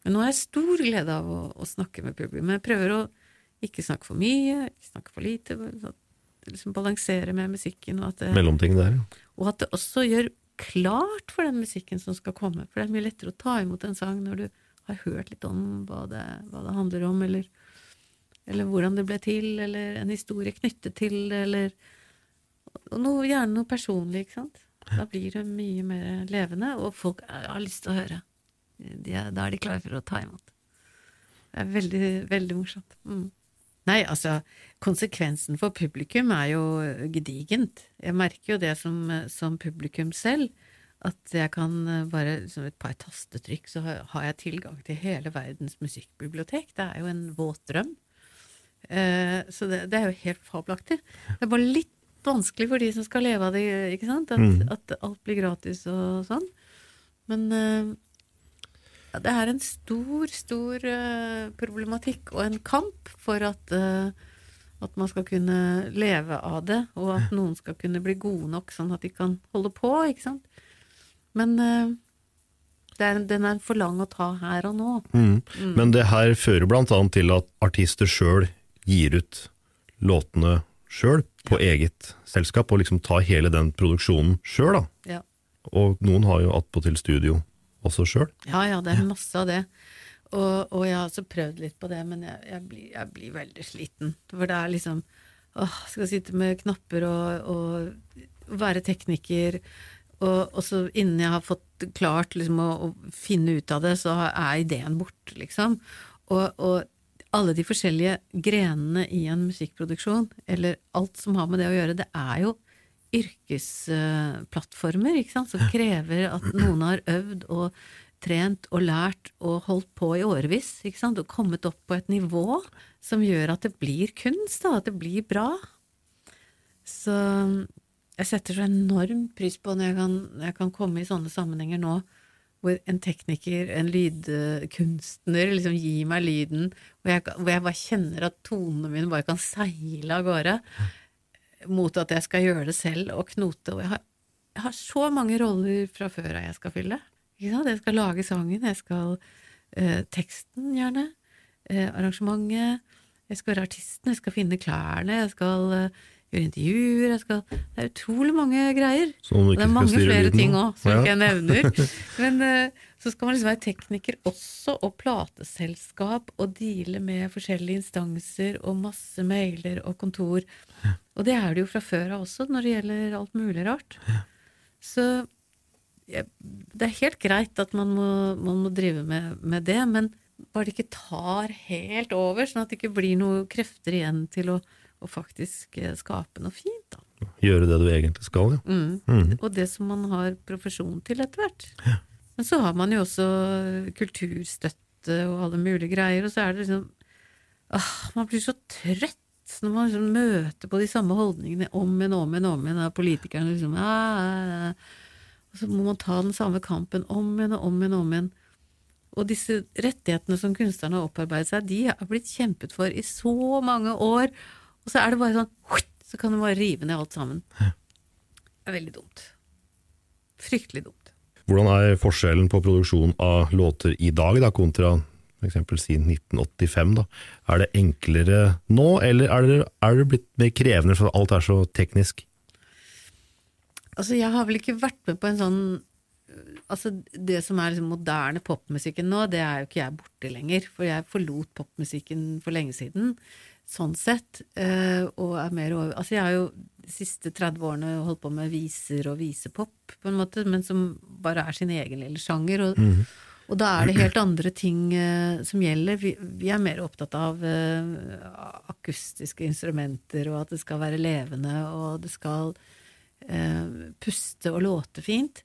Men nå har jeg stor glede av å, å snakke med publikum. Jeg prøver å ikke snakke for mye, ikke snakke for lite. Liksom balansere med musikken. Og at, det, Mellomting der, ja. og at det også gjør klart for den musikken som skal komme. For det er mye lettere å ta imot en sang når du har hørt litt om hva det, hva det handler om, eller, eller, hvordan det ble til, eller en historie knyttet til det, eller noe, gjerne noe personlig, ikke sant. Da blir det mye mer levende, og folk har lyst til å høre. Er, da er de klare for å ta imot. Det er veldig, veldig morsomt. Mm. Nei, altså, konsekvensen for publikum er jo gedigent. Jeg merker jo det som, som publikum selv at jeg kan eh, bare som et par tastetrykk, så har jeg tilgang til hele verdens musikkbibliotek. Det er jo en våt drøm. Eh, så det, det, er jo helt fabelaktig. Det er bare litt vanskelig for de som skal leve av det, ikke sant? At, mm. at alt blir gratis og sånn. Men eh, det er en stor, stor eh, problematikk og en kamp for at uh, at man skal kunne leve av det, og at noen skal kunne bli gode nok sånn at de kan holde på. ikke sant? Men uh, er, den er for lang å ta her og nå. Mm. Mm. Men det her fører annet til at artister sjøl gir ut låtene sjøl, på ja. eget selskap, og liksom tar hele den produksjonen sjøl, da. Ja. Og noen har jo attpåtil studio også sjøl. Ja ja, det er masse av det. Og, og, jeg har også prøvd litt på det, men jeg, jeg, blir, jeg blir, veldig sliten. For det er liksom åh, Skal sitte med knapper og, og være tekniker og, og, så innen jeg har fått klart liksom, å, å, finne ut av det, så er ideen borte, liksom. Og, og, alle de forskjellige grenene i en musikkproduksjon, eller alt som har med det å gjøre, det er jo yrkesplattformer, ikke sant, som krever at noen har øvd og trent og lært og holdt på i årevis, ikke sant, og kommet opp på et nivå som gjør at det blir kunst, da, at det blir bra. Så jeg setter så enormt pris på når jeg kan, jeg kan komme i sånne sammenhenger nå, hvor en tekniker, en lydkunstner, liksom gir meg lyden, hvor jeg, hvor jeg bare kjenner at tonene mine bare kan seile av gårde, mot at jeg skal gjøre det selv og knote. Og jeg har, jeg har så mange roller fra før av jeg skal fylle. Jeg skal lage sangen, jeg skal eh, teksten, gjerne, eh, arrangementet, jeg skal være artisten, jeg skal finne klærne, jeg skal eh, gjøre intervjuer, jeg skal Det er utrolig mange greier. Og det er mange flere ting òg, som Ja. ikke jeg nevner. Men eh, så skal man liksom være tekniker også, og plateselskap, og deale med forskjellige instanser, og masse mailer og kontor. Og det er det jo fra før av også, når det gjelder alt mulig rart. Så ja, det er helt greit at man må, man må drive med, med det, men bare det ikke tar helt over, sånn at det ikke blir noen krefter igjen til å, å faktisk eh, skape noe fint. da. Gjøre det du egentlig skal, ja. Mm. Og det som man har profesjon til etter hvert. Men så har man jo også kulturstøtte og alle mulige greier, og så er det liksom ah, Man blir så trøtt når man liksom møter på de samme holdningene om igjen og om igjen. om igjen, av Politikerne liksom ah, ah, ah. Og så må man ta den samme kampen om igjen og om igjen. og om igjen. Og disse rettighetene som kunstnerne har opparbeidet seg, de har blitt kjempet for i så mange år, og så er det bare sånn så kan du bare rive ned alt sammen. Det er veldig dumt. Fryktelig dumt. Hvordan er forskjellen på produksjon av låter i dag da, kontra f.eks. si 1985? Da? Er det enklere nå, eller er det, er det blitt mer krevende for alt er så teknisk? Altså, jeg har vel ikke vært med på en sånn Altså, det som er liksom moderne popmusikken nå, det er jo ikke jeg borti lenger, for jeg forlot popmusikken for lenge siden, sånn sett, eh, og er mer over Altså, jeg har jo de siste 30 årene holdt på med viser og visepop, på en måte, men som bare er sin egen lille sjanger, og, og da er det helt andre ting uh, som gjelder. Vi, vi er mer opptatt av uh, akustiske instrumenter, og at det skal være levende, og det skal uh, puste og låte fint.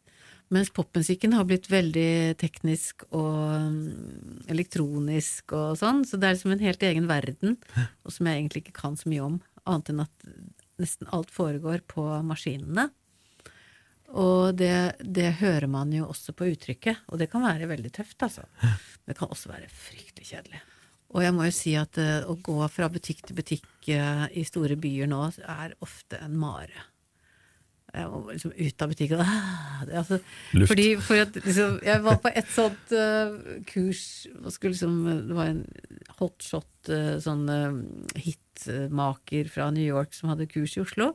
Mens popmusikken har blitt veldig teknisk og mm, elektronisk og sånn, så det er liksom en helt egen verden, og som jeg egentlig ikke kan så mye om, annet enn at nesten alt foregår på maskinene. Og det, det hører man jo også på uttrykket, og det kan være veldig tøft, altså. Det kan også være fryktelig kjedelig. Og jeg må jo si at uh, å gå fra butikk til butikk uh, i store byer nå er ofte en mare. Jeg var liksom ut av butikken ah, altså, Luft. Fordi for at, liksom, Jeg var på et sånt uh, kurs liksom, Det var en hotshot uh, sånn uh, hitmaker fra New York som hadde kurs i Oslo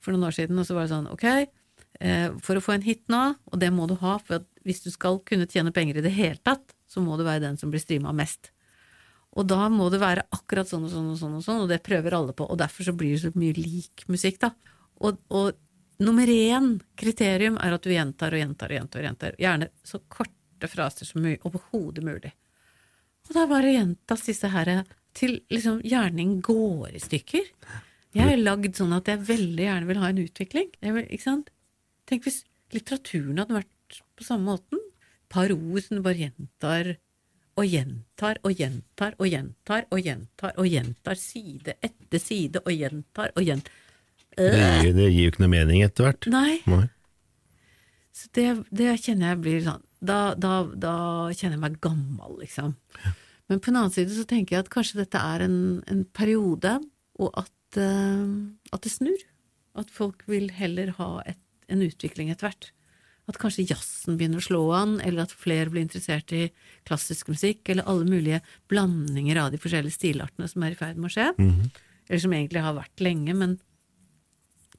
for noen år siden, og så var det sånn Ok, eh, for å få en hit nå, og det må du ha, for hvis du skal kunne tjene penger i det hele tatt, så må du være den som blir streama mest. Og da må det være akkurat sånn og sånn og sånn, og sånn, og det prøver alle på. Og derfor så blir det så mye lik musikk, da. Og, og nummer én kriterium er at du gjentar og gjentar og gjentar. og gjentar. Gjerne så korte fraser som overhodet mulig. Og da bare gjentas disse her til liksom hjernen går i stykker. Jeg er lagd sånn at jeg veldig gjerne vil ha en utvikling. Vil, ikke sant? Tenk hvis litteraturen hadde vært på samme måten. Par ord som du bare gjentar og gjentar og gjentar og gjentar og gjentar og gjentar side etter side og gjentar og gjentar. Det gir, det gir jo ikke noe mening etter hvert. Nei. Nei. Så det, det kjenner jeg blir sånn da, da, da kjenner jeg meg gammel, liksom. Men på den annen side så tenker jeg at kanskje dette er en, en periode, og at, eh, at det snur. At folk vil heller ha et, en utvikling etter hvert. At kanskje jazzen begynner å slå an, eller at flere blir interessert i klassisk musikk, eller alle mulige blandinger av de forskjellige stilartene som er i ferd med å skje. Eller som egentlig har vært lenge, men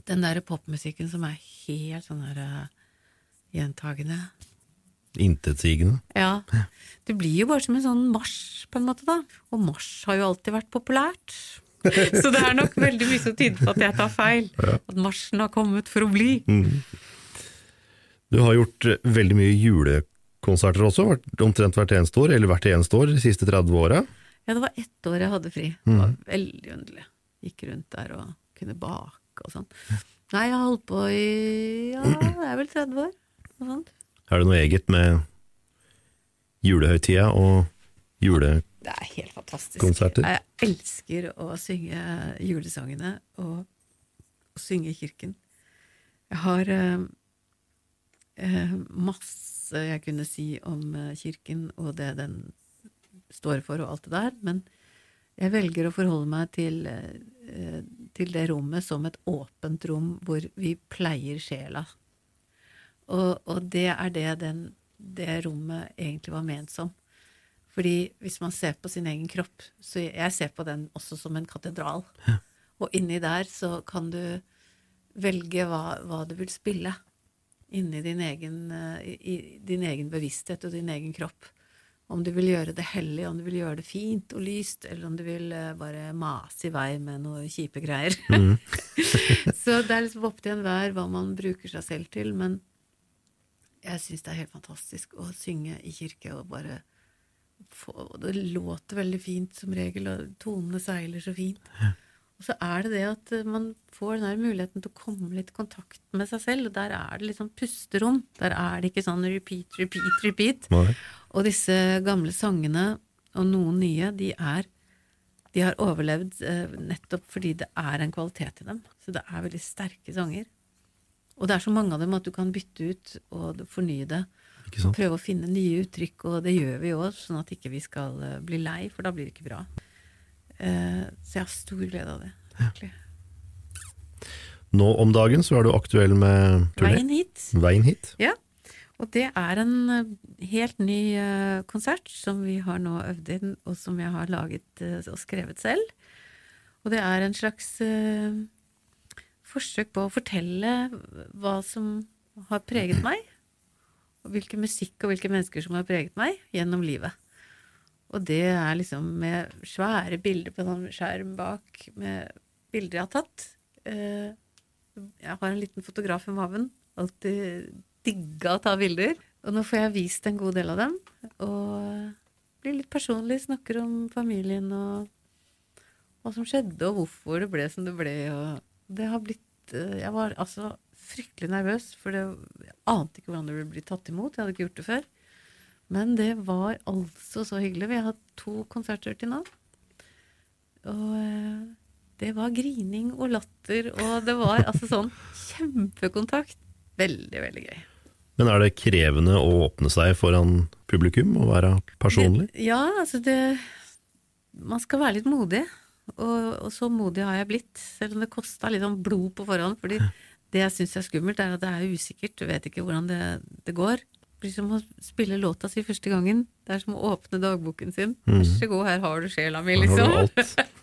den derre popmusikken som er helt sånn der uh, gjentagende Intetsigende. Ja. Det blir jo bare som en sånn marsj, på en måte, da. Og marsj har jo alltid vært populært. Så det er nok veldig mye som tyder på at jeg tar feil. At marsjen har kommet for å bli. Du har gjort eh, veldig mye julekonserter også, omtrent hvert eneste år, eller hvert eneste år de siste 30 åra. Ja, det var ett år jeg hadde fri. Det var veldig underlig. Gikk rundt der og kunne bake og sånn. Nei, jeg har holdt på i ja, det er vel 30 år. Noe sånt. Er det noe eget med julehøytida og julekonserter? Det er helt fantastisk. Konserter. Jeg elsker å synge julesangene og, og synge i kirken. Jeg har eh, eh, masse jeg kunne si om eh, kirken og det den står for og alt det der, men jeg velger å forholde meg til, eh, til det rommet som et åpent rom hvor vi pleier sjela. Og, og det er det den, det rommet egentlig var ment som. Fordi hvis man ser på sin egen kropp, så jeg ser på den også som en katedral. Og inni der så kan du velge hva, hva du vil spille. Inni din egen, i, i din egen bevissthet og din egen kropp. Om du vil gjøre det hellig, om du vil gjøre det fint og lyst, eller om du vil uh, bare mase i vei med noe kjipe greier. Mm. så det er liksom opp til enhver hva man bruker seg selv til. Men jeg syns det er helt fantastisk å synge i kirke og bare få Det låter veldig fint som regel, og tonene seiler så fint. Ja. Og så er det det at man får den der muligheten til å komme litt i kontakt med seg selv. og Der er det litt sånn pusterom. Der er det ikke sånn repeat, repeat, repeat. Nei. Og disse gamle sangene, og noen nye, de er de har overlevd eh, nettopp fordi det er en kvalitet i dem. Så det er veldig sterke sanger. Og det er så mange av dem at du kan bytte ut og fornye det. Prøve å finne nye uttrykk, og det gjør vi òg, sånn at ikke vi skal eh, bli lei, for da blir det ikke bra. Eh, så jeg har stor glede av det. Virkelig. Nå om dagen så er du aktuell med turné. Veien hit. Veien hit. Ja. Og det er en eh, helt ny uh, konsert som vi har nå øvd inn, og som jeg har laget og skrevet selv. Og det er en slags forsøk på å fortelle hva som har preget meg, og hvilken musikk og hvilke mennesker som har preget meg gjennom livet. Og det er liksom med svære bilder på sånn skjerm bak, med bilder jeg har tatt. Jeg har en liten fotograf i maven. Alltid digga å ta bilder. Og nå får jeg vist en god del av dem. Og blir litt personlig, snakker om familien og hva som skjedde, og hvorfor det ble som det ble. Og det har blitt eh, Jeg var altså fryktelig nervøs, for det, jeg ante ikke hvordan det ville bli tatt imot. Jeg hadde ikke gjort det før. Men det var altså så hyggelig. Vi har hatt to konserter til nå. Og eh, det var grining og latter, og det var altså sånn kjempekontakt. Veldig, veldig gøy. Men er det krevende å åpne seg foran publikum og være personlig? Det, ja, altså det Man skal være litt modig. Og, og, så modig har jeg blitt, selv om det kosta litt sånn blod på forhånd. fordi det jeg syns er skummelt, er at det er usikkert. Du vet ikke hvordan det, det går. Blir som å spille låta si første gangen. Det er som å åpne dagboken sin. Vær så god, her har du sjela mi, liksom.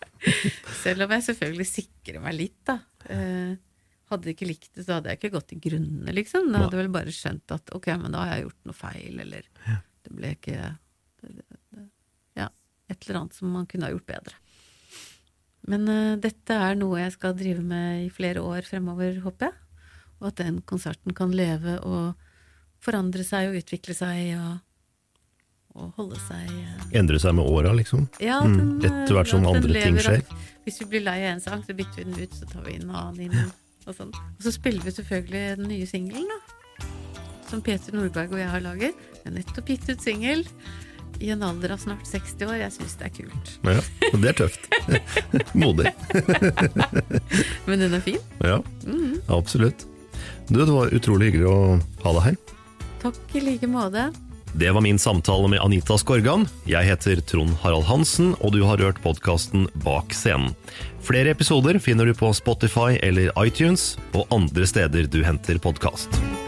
selv om jeg selvfølgelig sikrer meg litt, da. Eh, hadde jeg ikke likt det, så hadde jeg ikke gått i grunne, liksom. Jeg hadde vel bare skjønt at ok, men da har jeg gjort noe feil, eller ja. det ble ikke det, det, Ja, et eller annet som man kunne ha gjort bedre. Men uh, dette er noe jeg skal drive med i flere år fremover, håper jeg. Og at den konserten kan leve og forandre seg og utvikle seg og, og holde seg uh, Endre seg med åra, liksom? Ja, mm. den, mm. Etter hvert som andre ting skjer? Hvis vi blir lei av en sang, så bytter vi den ut, så tar vi inn en annen inn. Og, sånn. og så spiller vi selvfølgelig den nye singelen, da. Som Peter Nordberg og jeg har laget. Jeg har nettopp gitt ut singel. I en alder av snart 60 år. Jeg syns det er kult. Ja, det er tøft. Modig. Men den er fin. Ja, mm. absolutt. Du, det var utrolig hyggelig å ha deg her. Takk i like måte. Det var min samtale med Anita Skorgan. Jeg heter Trond Harald Hansen, og du har hørt podkasten Bak scenen. Flere episoder finner du på Spotify eller iTunes, og andre steder du henter podkast.